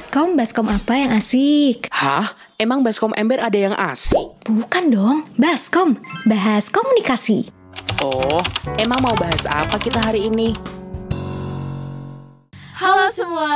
Baskom, baskom apa yang asik? Hah? Emang Baskom Ember ada yang asik? Bukan dong, baskom, bahas komunikasi. Oh, emang mau bahas apa kita hari ini? Halo semua,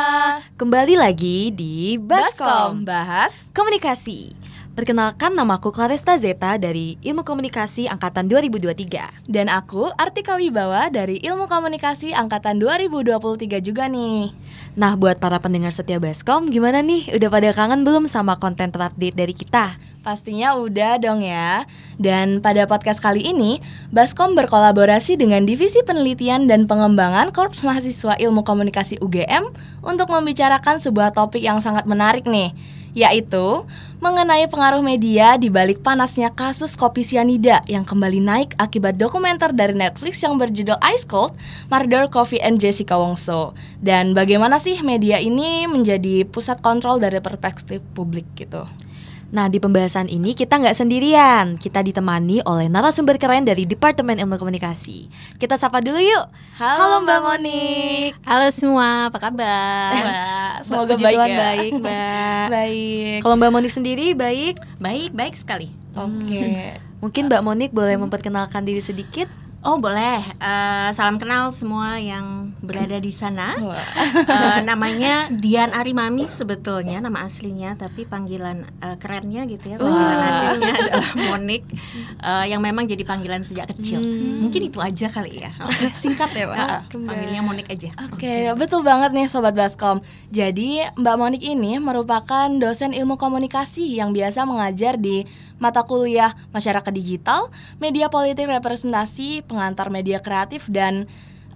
Kembali lagi di Baskom Baskom bahas Komunikasi. Perkenalkan namaku Claresta Zeta dari Ilmu Komunikasi Angkatan 2023. dan aku Artika Wibawa dari Ilmu Komunikasi angkatan 2023 juga nih. Nah, buat para pendengar setia Baskom, gimana nih? Udah pada kangen belum sama konten terupdate dari kita? Pastinya udah dong ya. Dan pada podcast kali ini, Baskom berkolaborasi dengan Divisi Penelitian dan Pengembangan Korps Mahasiswa Ilmu Komunikasi UGM untuk membicarakan sebuah topik yang sangat menarik nih, yaitu mengenai pengaruh media di balik panasnya kasus kopi sianida yang kembali naik akibat dokumenter dari Netflix yang berjudul Ice Cold, Murder Coffee and Jessica Wongso. Dan bagaimana sih media ini menjadi pusat kontrol dari perspektif publik gitu. Nah, di pembahasan ini kita nggak sendirian. Kita ditemani oleh narasumber keren dari Departemen Ilmu Komunikasi. Kita sapa dulu yuk. Halo Mbak Monik. Halo semua, apa kabar? Wah, semoga baik ya. baik, Mbak. baik. Kalau Mbak Monik sendiri baik. Baik, baik sekali. Oke. Mungkin Mbak Monik boleh memperkenalkan diri sedikit. Oh boleh, Eh, salam kenal semua yang berada di sana. Eh, namanya Dian Arimami sebetulnya nama aslinya, tapi panggilan eh, kerennya gitu ya, panggilan artisnya adalah Monik, eh, yang memang jadi panggilan sejak kecil. Mungkin itu aja kali ya. Singkat ya, Pak. Eh, panggilnya Monik aja. Oke, betul banget nih Sobat Baskom Jadi Mbak Monik ini merupakan dosen ilmu komunikasi yang biasa mengajar di mata kuliah masyarakat digital, media politik representasi, pengantar media kreatif, dan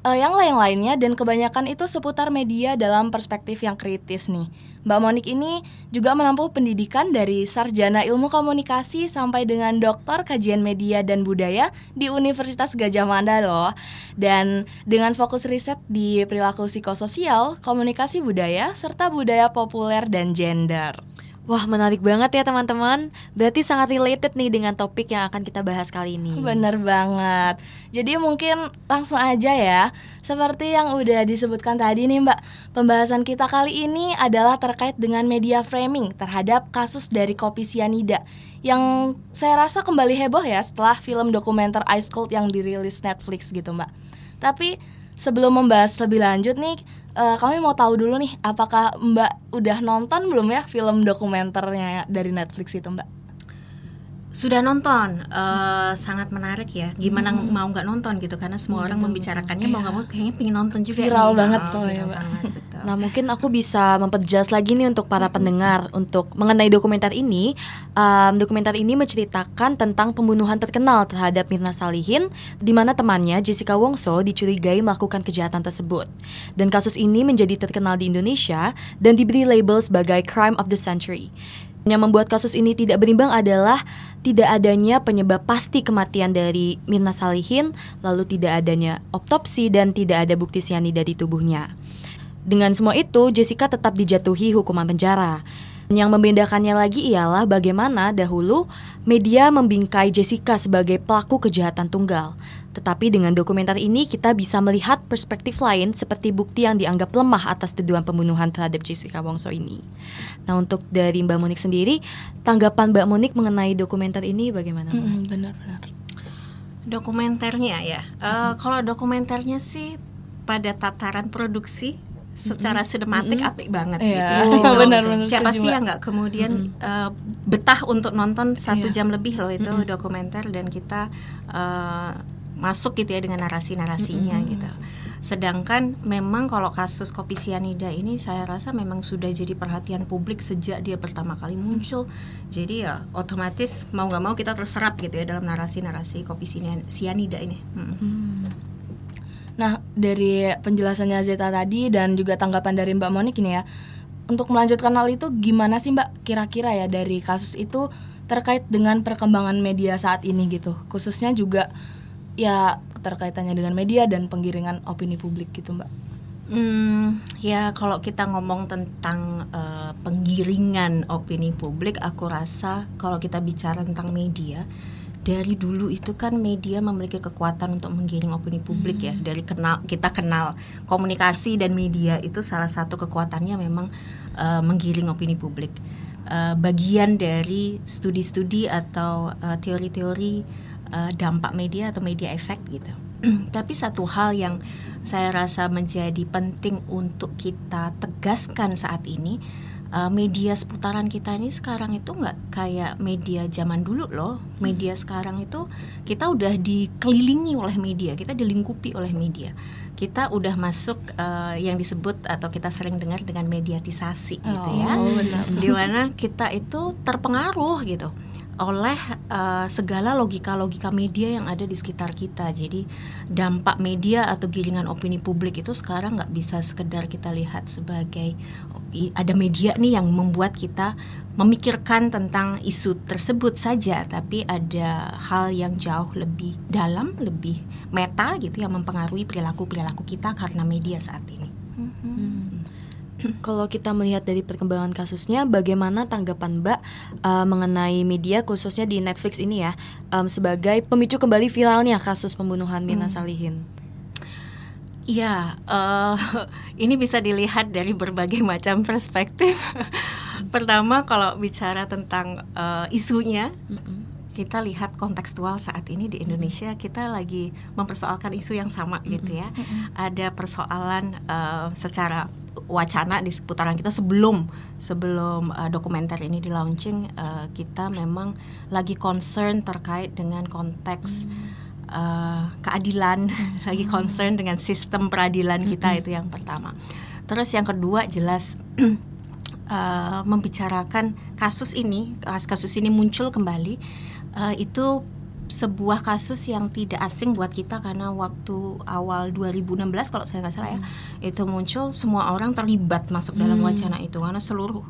eh, yang lain-lainnya dan kebanyakan itu seputar media dalam perspektif yang kritis nih. Mbak Monik ini juga menempuh pendidikan dari sarjana ilmu komunikasi sampai dengan doktor kajian media dan budaya di Universitas Gajah Mada loh. Dan dengan fokus riset di perilaku psikososial, komunikasi budaya, serta budaya populer dan gender. Wah, menarik banget ya teman-teman. Berarti sangat related nih dengan topik yang akan kita bahas kali ini. Bener banget. Jadi mungkin langsung aja ya. Seperti yang udah disebutkan tadi nih Mbak, pembahasan kita kali ini adalah terkait dengan media framing terhadap kasus dari kopi sianida yang saya rasa kembali heboh ya setelah film dokumenter Ice Cold yang dirilis Netflix gitu Mbak. Tapi sebelum membahas lebih lanjut nih, eh, kami mau tahu dulu nih, apakah Mbak udah nonton belum ya film dokumenternya dari Netflix itu Mbak? Sudah nonton, eh, sangat menarik ya. Gimana mau nggak nonton gitu? Karena semua orang membicarakannya mau nggak mau kayaknya pengen nonton juga. Viral nih. banget Oh, soalnya, viral Mbak. banget, betul. Nah, mungkin aku bisa memperjelas lagi nih untuk para pendengar untuk mengenai dokumenter ini. Um, dokumenter ini menceritakan tentang pembunuhan terkenal terhadap Mirna Salihin, di mana temannya Jessica Wongso dicurigai melakukan kejahatan tersebut. Dan kasus ini menjadi terkenal di Indonesia dan diberi label sebagai crime of the century. Yang membuat kasus ini tidak berimbang adalah tidak adanya penyebab pasti kematian dari Mirna Salihin, lalu tidak adanya otopsi dan tidak ada bukti sianida di tubuhnya. Dengan semua itu, Jessica tetap dijatuhi hukuman penjara. Yang membedakannya lagi ialah bagaimana dahulu media membingkai Jessica sebagai pelaku kejahatan tunggal. Tetapi dengan dokumenter ini kita bisa melihat perspektif lain seperti bukti yang dianggap lemah atas tuduhan pembunuhan terhadap Jessica Wongso ini. Nah untuk dari Mbak Monik sendiri, tanggapan Mbak Monik mengenai dokumenter ini bagaimana? Mm, Benar-benar. Dokumenternya ya. Eh, kalau dokumenternya sih pada tataran produksi secara sinematik apik banget Iya. gitu. Oh, benar-benar Siapa setuju, sih yang nggak kemudian eh, betah untuk nonton satu Iya. jam lebih loh itu dokumenter dan kita eh, masuk gitu ya dengan narasi-narasinya gitu. Sedangkan memang kalau kasus kopi sianida ini saya rasa memang sudah jadi perhatian publik sejak dia pertama kali muncul. Jadi ya otomatis mau nggak mau kita terserap gitu ya dalam narasi-narasi kopi sian- sianida ini. Mm. Nah, dari penjelasannya Zeta tadi dan juga tanggapan dari Mbak Monik ini ya, untuk melanjutkan hal itu gimana sih Mbak kira-kira ya dari kasus itu terkait dengan perkembangan media saat ini gitu, khususnya juga ya terkaitannya dengan media dan penggiringan opini publik gitu Mbak. Hmm, ya kalau kita ngomong tentang eh, penggiringan opini publik, aku rasa kalau kita bicara tentang media dari dulu itu kan media memiliki kekuatan untuk menggiring opini publik ya. Dari kenal kita kenal komunikasi dan media itu salah satu kekuatannya memang uh, menggiring opini publik. Uh, bagian dari studi-studi atau uh, teori-teori uh, dampak media atau media efek gitu. Tapi satu hal yang saya rasa menjadi penting untuk kita tegaskan saat ini uh, media seputaran kita ini sekarang itu nggak kayak media zaman dulu loh. Media sekarang itu kita udah dikelilingi oleh media, kita dilingkupi oleh media. Kita udah masuk uh, yang disebut atau kita sering dengar dengan mediatisasi gitu ya. Di mana kita itu terpengaruh gitu oleh uh, segala logika-logika media yang ada di sekitar kita. Jadi dampak media atau giringan opini publik itu sekarang nggak bisa sekedar kita lihat sebagai ada media nih yang membuat kita memikirkan tentang isu tersebut saja, tapi ada hal yang jauh lebih dalam, lebih meta gitu yang mempengaruhi perilaku-perilaku kita karena media saat ini. Hmm. Kalau kita melihat dari perkembangan kasusnya, bagaimana tanggapan Mbak uh, mengenai media khususnya di Netflix ini ya, um, sebagai pemicu kembali viralnya kasus pembunuhan Mirna hmm. Salihin? Iya, uh, ini bisa dilihat dari berbagai macam perspektif. Pertama, kalau bicara tentang uh, isunya, mm -mm kita lihat kontekstual saat ini di Indonesia kita lagi mempersoalkan isu yang sama gitu ya. Ada persoalan uh, secara wacana di seputaran kita sebelum sebelum uh, dokumenter ini di launching uh, kita memang lagi concern terkait dengan konteks uh, keadilan, lagi concern dengan sistem peradilan kita itu yang pertama. Terus yang kedua jelas uh, membicarakan kasus ini, kasus ini muncul kembali uh, itu sebuah kasus yang tidak asing buat kita karena waktu awal 2016 kalau saya nggak salah ya hmm. itu muncul semua orang terlibat masuk hmm. dalam wacana itu karena seluruh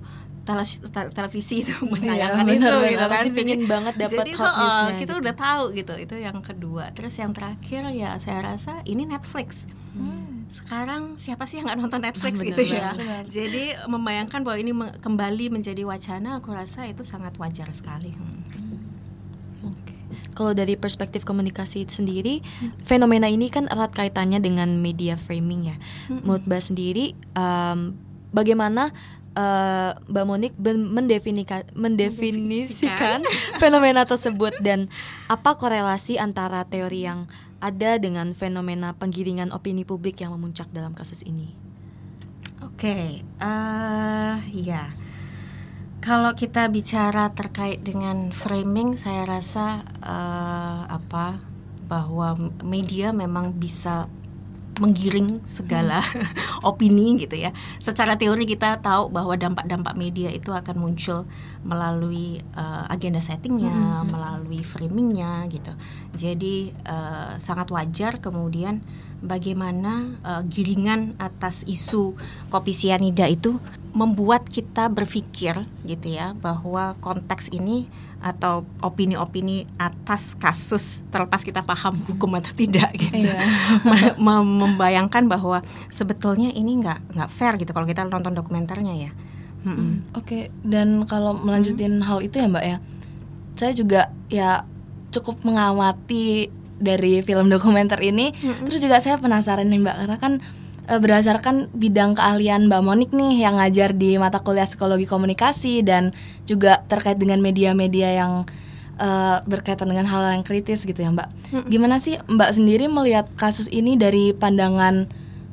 televisi itu iya, menayangkan iya, itu bener, gitu kan pengen banget dapat jadi hot uh, kita gitu. udah tahu gitu itu yang kedua terus yang terakhir ya saya rasa ini Netflix hmm. sekarang siapa sih yang nggak nonton Netflix ah, gitu ya bener. jadi membayangkan bahwa ini kembali menjadi wacana aku rasa itu sangat wajar sekali hmm kalau dari perspektif komunikasi sendiri, hmm. fenomena ini kan erat kaitannya dengan media framing ya. Hmm. Menurut Mbak sendiri, um, bagaimana uh, Mbak Monik mendefinika, mendefinisikan fenomena tersebut dan apa korelasi antara teori yang ada dengan fenomena penggiringan opini publik yang memuncak dalam kasus ini? Oke, okay, uh, eh, ya kalau kita bicara terkait dengan framing, saya rasa uh, apa bahwa media memang bisa menggiring segala hmm. opini gitu ya. Secara teori kita tahu bahwa dampak-dampak media itu akan muncul melalui uh, agenda settingnya, hmm, hmm. melalui framingnya gitu. Jadi uh, sangat wajar kemudian bagaimana uh, giringan atas isu kopi sianida itu membuat kita berpikir gitu ya bahwa konteks ini atau opini-opini atas kasus terlepas kita paham hukum atau tidak gitu iya. membayangkan bahwa sebetulnya ini nggak nggak fair gitu kalau kita nonton dokumenternya ya hmm. hmm. oke okay. dan kalau melanjutin hmm. hal itu ya mbak ya saya juga ya cukup mengamati dari film dokumenter ini hmm. terus juga saya penasaran nih mbak karena kan uh, berdasarkan bidang keahlian Mbak Monik nih yang ngajar di mata kuliah psikologi komunikasi dan juga terkait dengan media-media yang uh, berkaitan dengan hal yang kritis gitu ya Mbak. Gimana sih Mbak sendiri melihat kasus ini dari pandangan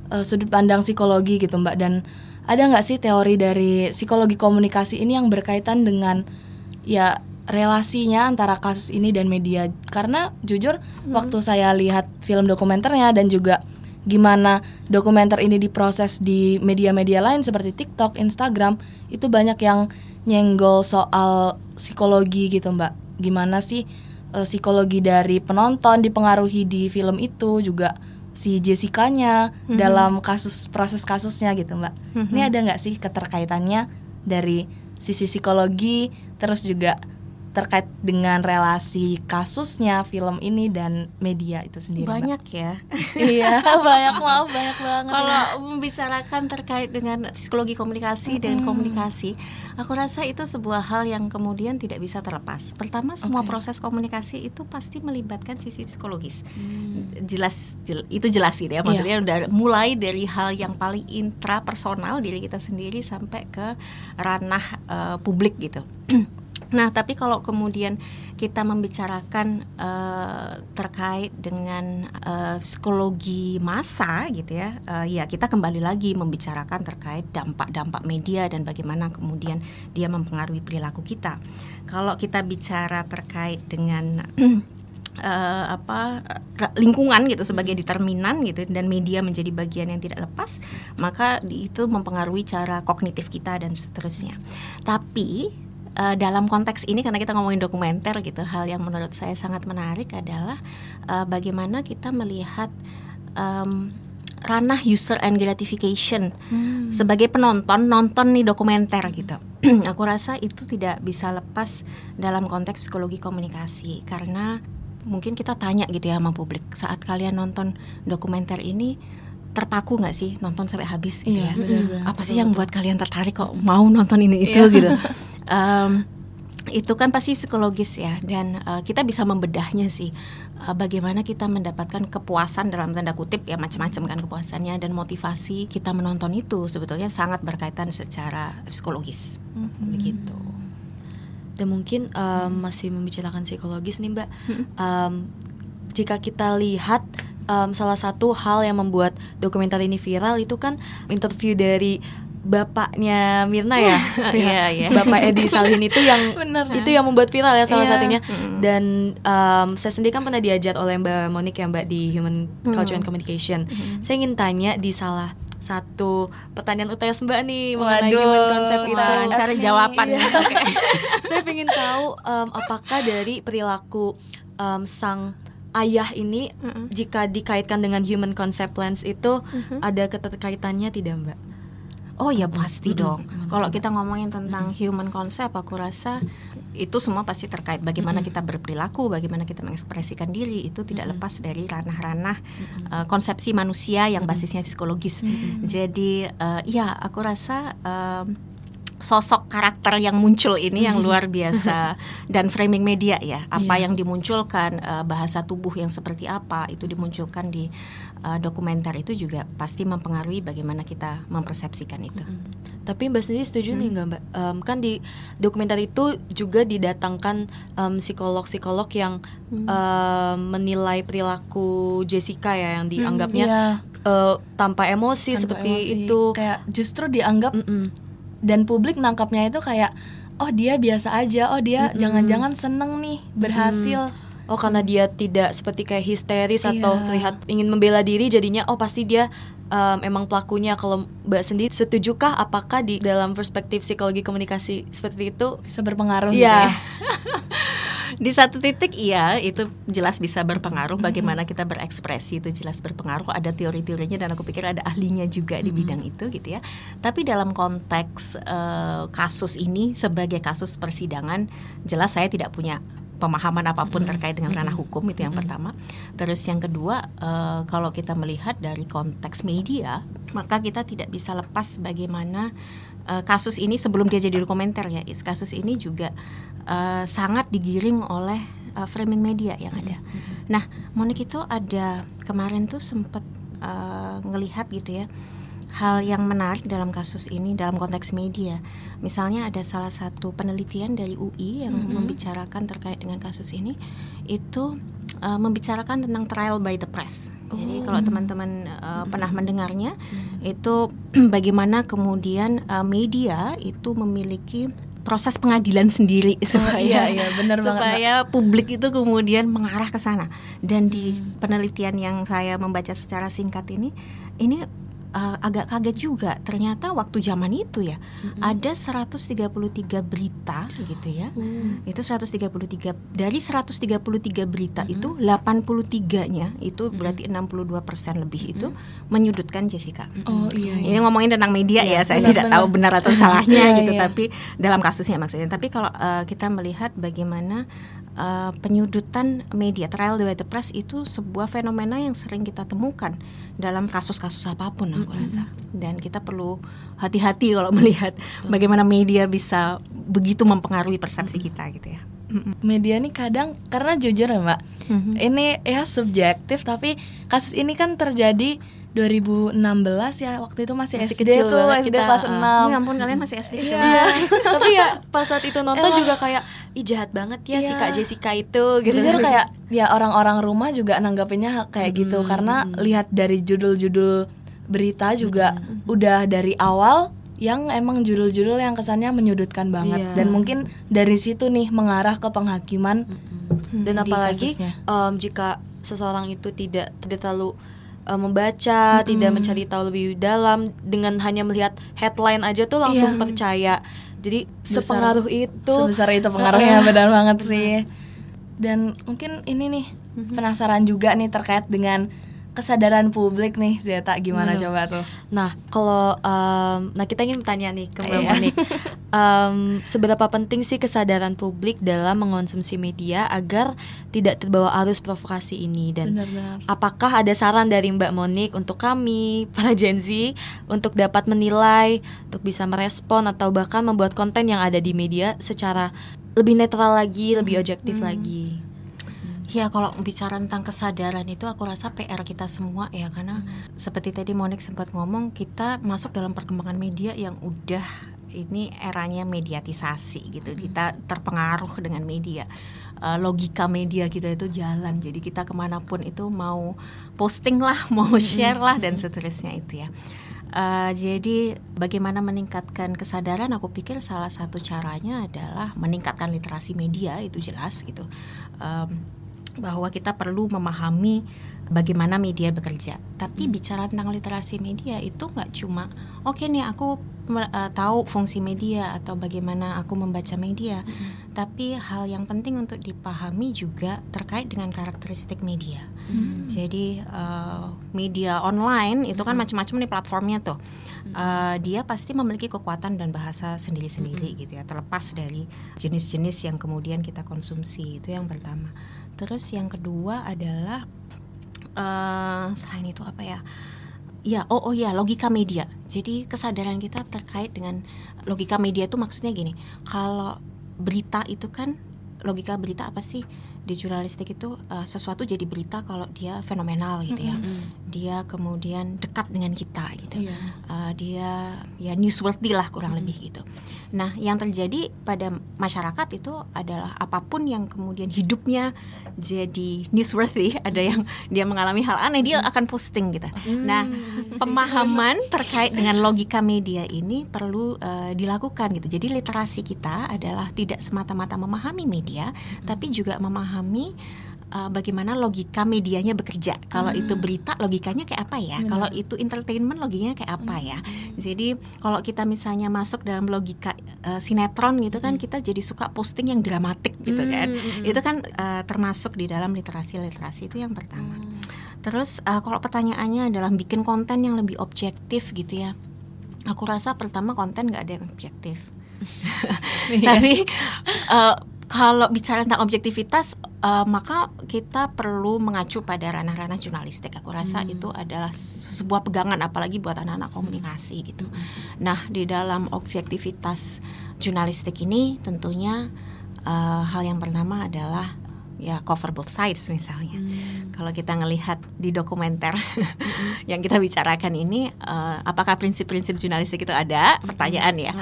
uh, sudut pandang psikologi gitu Mbak dan ada nggak sih teori dari psikologi komunikasi ini yang berkaitan dengan ya relasinya antara kasus ini dan media karena jujur hmm. waktu saya lihat film dokumenternya dan juga gimana dokumenter ini diproses di media-media lain seperti TikTok, Instagram itu banyak yang nyenggol soal psikologi gitu mbak. Gimana sih e, psikologi dari penonton dipengaruhi di film itu juga si Jessica-nya mm-hmm. dalam kasus proses kasusnya gitu mbak. Mm-hmm. Ini ada nggak sih keterkaitannya dari sisi psikologi terus juga terkait dengan relasi kasusnya film ini dan media itu sendiri. Mbak. Banyak ya. iya, banyak maaf banyak banget. Kalau ya. membicarakan terkait dengan psikologi komunikasi dan komunikasi, aku rasa itu sebuah hal yang kemudian tidak bisa terlepas. Pertama, semua Oke. proses komunikasi itu pasti melibatkan sisi psikologis. Jelas, jel- itu jelas gitu ya. Maksudnya udah mulai dari hal yang paling intrapersonal diri kita sendiri sampai ke ranah eh, publik gitu. Nah, tapi kalau kemudian kita membicarakan eh, terkait dengan eh, psikologi massa gitu ya, eh, ya kita kembali lagi membicarakan terkait dampak-dampak media dan bagaimana kemudian dia mempengaruhi perilaku kita. Kalau kita bicara terkait dengan eh, apa lingkungan gitu sebagai determinan gitu dan media menjadi bagian yang tidak lepas maka itu mempengaruhi cara kognitif kita dan seterusnya tapi eh, dalam konteks ini karena kita ngomongin dokumenter gitu hal yang menurut saya sangat menarik adalah eh, bagaimana kita melihat em, ranah user and gratification sebagai penonton nonton nih dokumenter gitu. Aku rasa itu tidak bisa lepas dalam konteks psikologi komunikasi karena mungkin kita tanya gitu ya sama publik saat kalian nonton dokumenter ini terpaku nggak sih nonton sampai habis gitu Iya, ya? benar-benar. apa sih yang buat kalian tertarik kok mau nonton ini itu gitu Em, itu kan pasti psikologis ya dan eh, kita bisa membedahnya sih. Eh, bagaimana kita mendapatkan kepuasan dalam tanda kutip ya macam-macam kan kepuasannya dan motivasi kita menonton itu sebetulnya sangat berkaitan secara psikologis. Begitu. Dan mungkin um, masih membicarakan psikologis nih Mbak. Um, jika kita lihat um, salah satu hal yang membuat dokumenter ini viral itu kan interview dari bapaknya Mirna ya, Iya, iya. Bapak Edi Salhin itu yang Bener. itu yang membuat viral ya salah Iya. satunya. Dan um, saya sendiri kan pernah diajar oleh Mbak Monik ya Mbak di Human Culture and Communication. Saya ingin tanya di salah satu pertanyaan UTS Mbak nih mengenai Waduh, human concept itu. Wah, cari jawaban Iya. Saya ingin tahu um, apakah dari perilaku um, sang ayah ini jika dikaitkan dengan human concept lens itu ada keterkaitannya tidak mbak? Oh ya pasti dong. Kalau kita ngomongin tentang human concept, aku rasa itu semua pasti terkait bagaimana kita berperilaku, bagaimana kita mengekspresikan diri. Itu tidak lepas dari ranah-ranah uh, konsepsi manusia yang basisnya psikologis. Jadi uh, ya aku rasa um, sosok karakter yang muncul ini yang luar biasa. Dan framing media ya. Apa yang dimunculkan uh, bahasa tubuh yang seperti apa itu dimunculkan di uh, dokumenter itu juga pasti mempengaruhi bagaimana kita mempersepsikan itu. Tapi mbak sendiri setuju nih nggak mbak? Em, kan di dokumenter itu juga didatangkan psikolog-psikolog yang em, menilai perilaku Jessica ya yang dianggapnya Iya. eh, tanpa emosi Tanpa seperti emosi. itu. kayak justru dianggap Mm-mm. dan publik nangkapnya itu kayak oh dia biasa aja oh dia jangan-jangan seneng nih berhasil Oh karena dia tidak seperti kayak histeris atau Iya. terlihat ingin membela diri jadinya oh pasti dia em, emang pelakunya kalau Mbak sendiri setujukah apakah di dalam perspektif psikologi komunikasi seperti itu? bisa berpengaruh gitu Iya. ya. Di satu titik iya itu jelas bisa berpengaruh bagaimana kita berekspresi itu jelas berpengaruh ada teori-teorinya dan aku pikir ada ahlinya juga di bidang itu gitu ya. Tapi dalam konteks eh, kasus ini sebagai kasus persidangan jelas saya tidak punya pemahaman apa pun terkait dengan ranah hukum itu yang pertama. Terus yang kedua eh, kalau kita melihat dari konteks media maka kita tidak bisa lepas bagaimana eh, kasus ini sebelum dia jadi dokumenter ya kasus ini juga eh, sangat digiring oleh eh, framing media yang ada. Nah, Monik itu ada kemarin tuh sempat eh, ngelihat gitu ya hal yang menarik dalam kasus ini dalam konteks media. Misalnya ada salah satu penelitian dari UI yang membicarakan terkait dengan kasus ini itu eh, membicarakan tentang trial by the press. Jadi kalau teman-teman eh, pernah mendengarnya itu bagaimana kemudian eh, media itu memiliki proses pengadilan sendiri supaya iya, iya, benar banget, supaya publik itu kemudian mengarah ke sana. Dan di penelitian yang saya membaca secara singkat ini ini uh, agak kaget juga. Ternyata waktu zaman itu ya ada 133 berita gitu ya. Itu 133 dari 133 berita itu 83-nya itu berarti 62% lebih itu menyudutkan Jessica. Oh iya. ini ngomongin tentang media ya, saya benar, tidak benar. tahu benar. atau salahnya Iya, gitu, iya. tapi dalam kasusnya maksudnya. Tapi kalau uh, kita melihat bagaimana uh, penyudutan media trial by the press itu sebuah fenomena yang sering kita temukan dalam kasus-kasus apa pun aku rasa. Dan kita perlu hati-hati kalau melihat bagaimana media bisa begitu mempengaruhi persepsi kita gitu ya. Media nih kadang karena jujur ya mbak, ini ya subjektif tapi kasus ini kan terjadi 2016 ya waktu itu masih, Masih SD kecil tuh banget SD kita, kelas ah. 6 Ya ampun kalian masih SD. Iya. Tapi ya pas saat itu nonton Emang- juga kayak ih jahat banget ya si Iya. Kak Jessica itu gitu. Jujur kayak ya orang-orang rumah juga nanggapinnya kayak gitu karena lihat dari judul-judul berita juga udah dari awal yang emang judul-judul yang kesannya menyudutkan banget Iya. dan mungkin dari situ nih mengarah ke penghakiman Dan di apalagi kasusnya. em, jika seseorang itu tidak tidak terlalu em, membaca, tidak mencari tahu lebih dalam dengan hanya melihat headline aja tuh langsung Iya. percaya. Jadi Besar- sepengaruh itu. sebesar itu pengaruhnya benar banget sih dan mungkin ini nih penasaran juga nih terkait dengan kesadaran publik nih Zeta. Gimana coba tuh? Nah, kalau em, nah kita ingin bertanya nih ke Mbak Iya. Monik, Em, seberapa penting sih kesadaran publik dalam mengonsumsi media agar tidak terbawa arus provokasi ini? Dan benar-benar apakah ada saran dari Mbak Monik untuk kami para Gen Z untuk dapat menilai, untuk bisa merespon atau bahkan membuat konten yang ada di media secara lebih netral lagi, lebih objektif lagi. Ya kalau bicara tentang kesadaran itu aku rasa PR kita semua ya karena seperti tadi Monik sempat ngomong kita masuk dalam perkembangan media yang udah ini eranya mediatisasi gitu. Kita terpengaruh dengan media. Eh, logika media kita itu jalan. Jadi kita ke mana pun itu mau posting lah mau share lah dan seterusnya itu ya. Eh, jadi bagaimana meningkatkan kesadaran? Aku pikir salah satu caranya adalah meningkatkan literasi media itu jelas gitu. Em, bahwa kita perlu memahami bagaimana media bekerja. Tapi bicara tentang literasi media itu nggak cuma oke nih aku eh, tahu fungsi media atau bagaimana aku membaca media, tapi hal yang penting untuk dipahami juga terkait dengan karakteristik media. Jadi eh, media online itu kan macam-macam nih platformnya tuh. Eh, dia pasti memiliki kekuatan dan bahasa sendiri-sendiri gitu ya, terlepas dari jenis-jenis yang kemudian kita konsumsi itu yang pertama. Terus yang kedua adalah eh selain itu apa ya? Ya, oh oh ya, logika media. Jadi kesadaran kita terkait dengan logika media itu maksudnya gini. Kalau berita itu kan logika berita apa sih? Di jurnalistik itu eh, sesuatu jadi berita kalau dia fenomenal gitu ya. Dia kemudian dekat dengan kita gitu. Iya. Eh, dia ya newsworthy lah kurang lebih gitu. Nah, yang terjadi pada masyarakat itu adalah apa pun yang kemudian hidupnya jadi newsworthy, ada yang dia mengalami hal aneh, dia akan posting gitu. Nah, pemahaman terkait dengan logika media ini perlu eh, dilakukan gitu. Jadi literasi kita adalah tidak semata-mata memahami media, tapi juga memahami uh, bagaimana logika medianya bekerja. Kalau itu berita logikanya kayak apa ya? Kalau itu entertainment logikanya kayak apa ya? Jadi kalau kita misalnya masuk dalam logika uh, sinetron gitu kan kita jadi suka posting yang dramatik gitu kan. Itu kan uh, termasuk di dalam literasi-literasi itu yang pertama. Terus uh, kalau pertanyaannya adalah bikin konten yang lebih objektif gitu ya. Aku rasa pertama konten nggak ada yang objektif. Tapi eh, kalau bicara tentang objektivitas, eh, maka kita perlu mengacu pada ranah-ranah jurnalistik. Aku rasa itu adalah se- sebuah pegangan, apalagi buat anak-anak komunikasi gitu. Nah, di dalam objektivitas jurnalistik ini, tentunya eh, hal yang pertama adalah ya cover both sides misalnya. Kalau kita ngelihat di dokumenter yang kita bicarakan ini, eh, apakah prinsip-prinsip jurnalistik itu ada? Pertanyaan ya.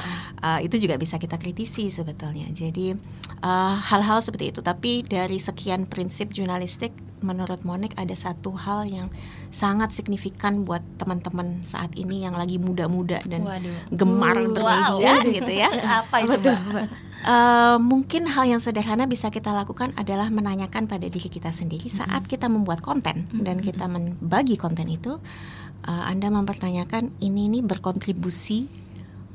Eh, itu juga bisa kita kritisi sebetulnya. Jadi eh, hal-hal seperti itu. Tapi dari sekian prinsip jurnalistik, menurut Monik ada satu hal yang sangat signifikan buat teman-teman saat ini yang lagi muda-muda dan Waduh. gemar bermedia gitu ya. apa itu mbak Eh, mungkin hal yang sederhana bisa kita lakukan adalah menanyakan pada diri kita sendiri saat kita membuat konten dan kita membagi konten itu uh, Anda mempertanyakan ini ini berkontribusi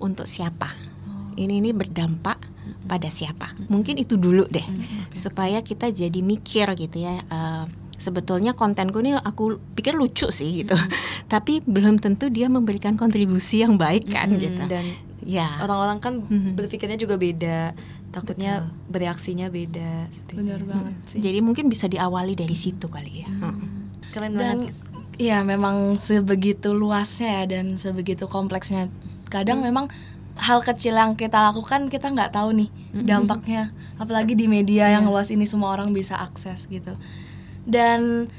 untuk siapa? Ini ini berdampak pada siapa? Mungkin itu dulu deh, supaya kita jadi mikir gitu ya. Uh, sebetulnya kontenku ini aku pikir lucu sih gitu, tapi belum tentu dia memberikan kontribusi yang baik kan gitu. Dan ya, orang-orang kan Mhm. berpikirnya juga beda, takutnya bereaksinya beda. itu. banget sih. jadi mungkin bisa diawali dari situ kali ya. Heeh. Keren dan banget. ya memang sebegitu luasnya ya dan sebegitu kompleksnya. Kadang memang hal kecil yang kita lakukan kita nggak tahu nih dampaknya, apalagi di media yang luas ini semua orang bisa akses gitu. Dan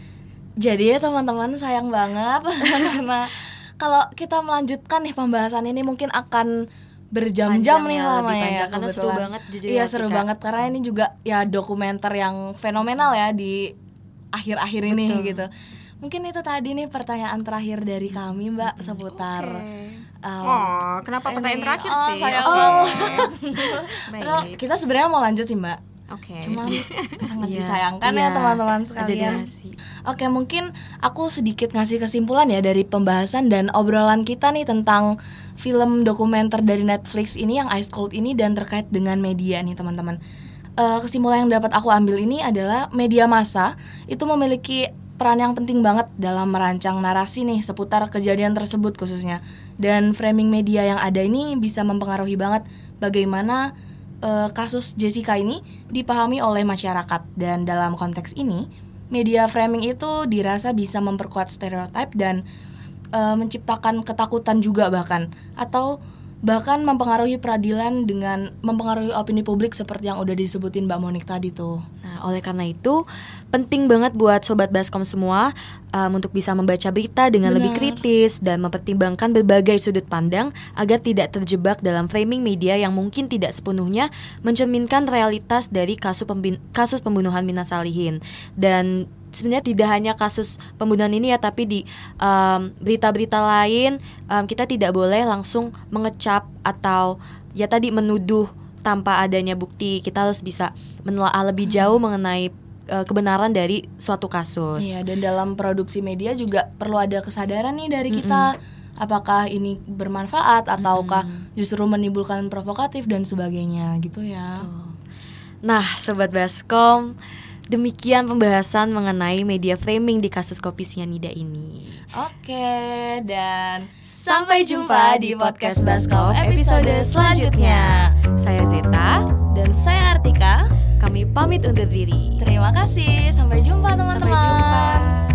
jadi ya teman-teman sayang banget karena kalau kita melanjutkan nih pembahasan ini mungkin akan berjam-jam nih ya, panjang, ya karena seru banget jujur Iya ya, seru banget karena ini juga ya dokumenter yang fenomenal ya di akhir-akhir ini gitu. Mungkin itu tadi nih pertanyaan terakhir dari kami Mbak seputar um, Oh, kenapa pertanyaan ini. terakhir Oh, sih? Karena Baik. kita sebenarnya mau lanjut sih Mbak. Oke. Cuman sangat Iya, disayangkan iya, ya teman-teman ada sekalian. Oke, mungkin aku sedikit ngasih kesimpulan ya dari pembahasan dan obrolan kita nih tentang film dokumenter dari Netflix ini yang Ice Cold ini dan terkait dengan media nih teman-teman. Eh, kesimpulan yang dapat aku ambil ini adalah media massa itu memiliki peran yang penting banget dalam merancang narasi nih seputar kejadian tersebut khususnya. Dan framing media yang ada ini bisa mempengaruhi banget bagaimana eh, kasus Jessica ini dipahami oleh masyarakat. Dan dalam konteks ini media framing itu dirasa bisa memperkuat stereotip dan eh, menciptakan ketakutan juga bahkan. Atau bahkan mempengaruhi peradilan dengan mempengaruhi opini publik seperti yang udah disebutin Mbak Monik tadi tuh. Nah, oleh karena itu penting banget buat sobat Baskom semua um, untuk bisa membaca berita dengan lebih Benar. kritis dan mempertimbangkan berbagai sudut pandang agar tidak terjebak dalam framing media yang mungkin tidak sepenuhnya mencerminkan realitas dari kasus kasus pembunuhan Mina Salihin. Dan sebenarnya tidak hanya kasus pembunuhan ini ya tapi di um, berita-berita lain um, kita tidak boleh langsung mengecap atau ya tadi menuduh tanpa adanya bukti. Kita harus bisa menelaah lebih jauh mengenai uh, kebenaran dari suatu kasus. Iya, dan dalam produksi media juga perlu ada kesadaran nih dari kita. Apakah ini bermanfaat ataukah justru menimbulkan provokatif dan sebagainya gitu ya. Nah, sobat Baskom, demikian pembahasan mengenai media framing di kasus kopi sianida ini. Oke, dan sampai jumpa di podcast Baskom episode selanjutnya. Saya Zeta, Dan saya Artika. kami pamit undur diri. Terima kasih. Sampai jumpa teman-teman. Sampai jumpa.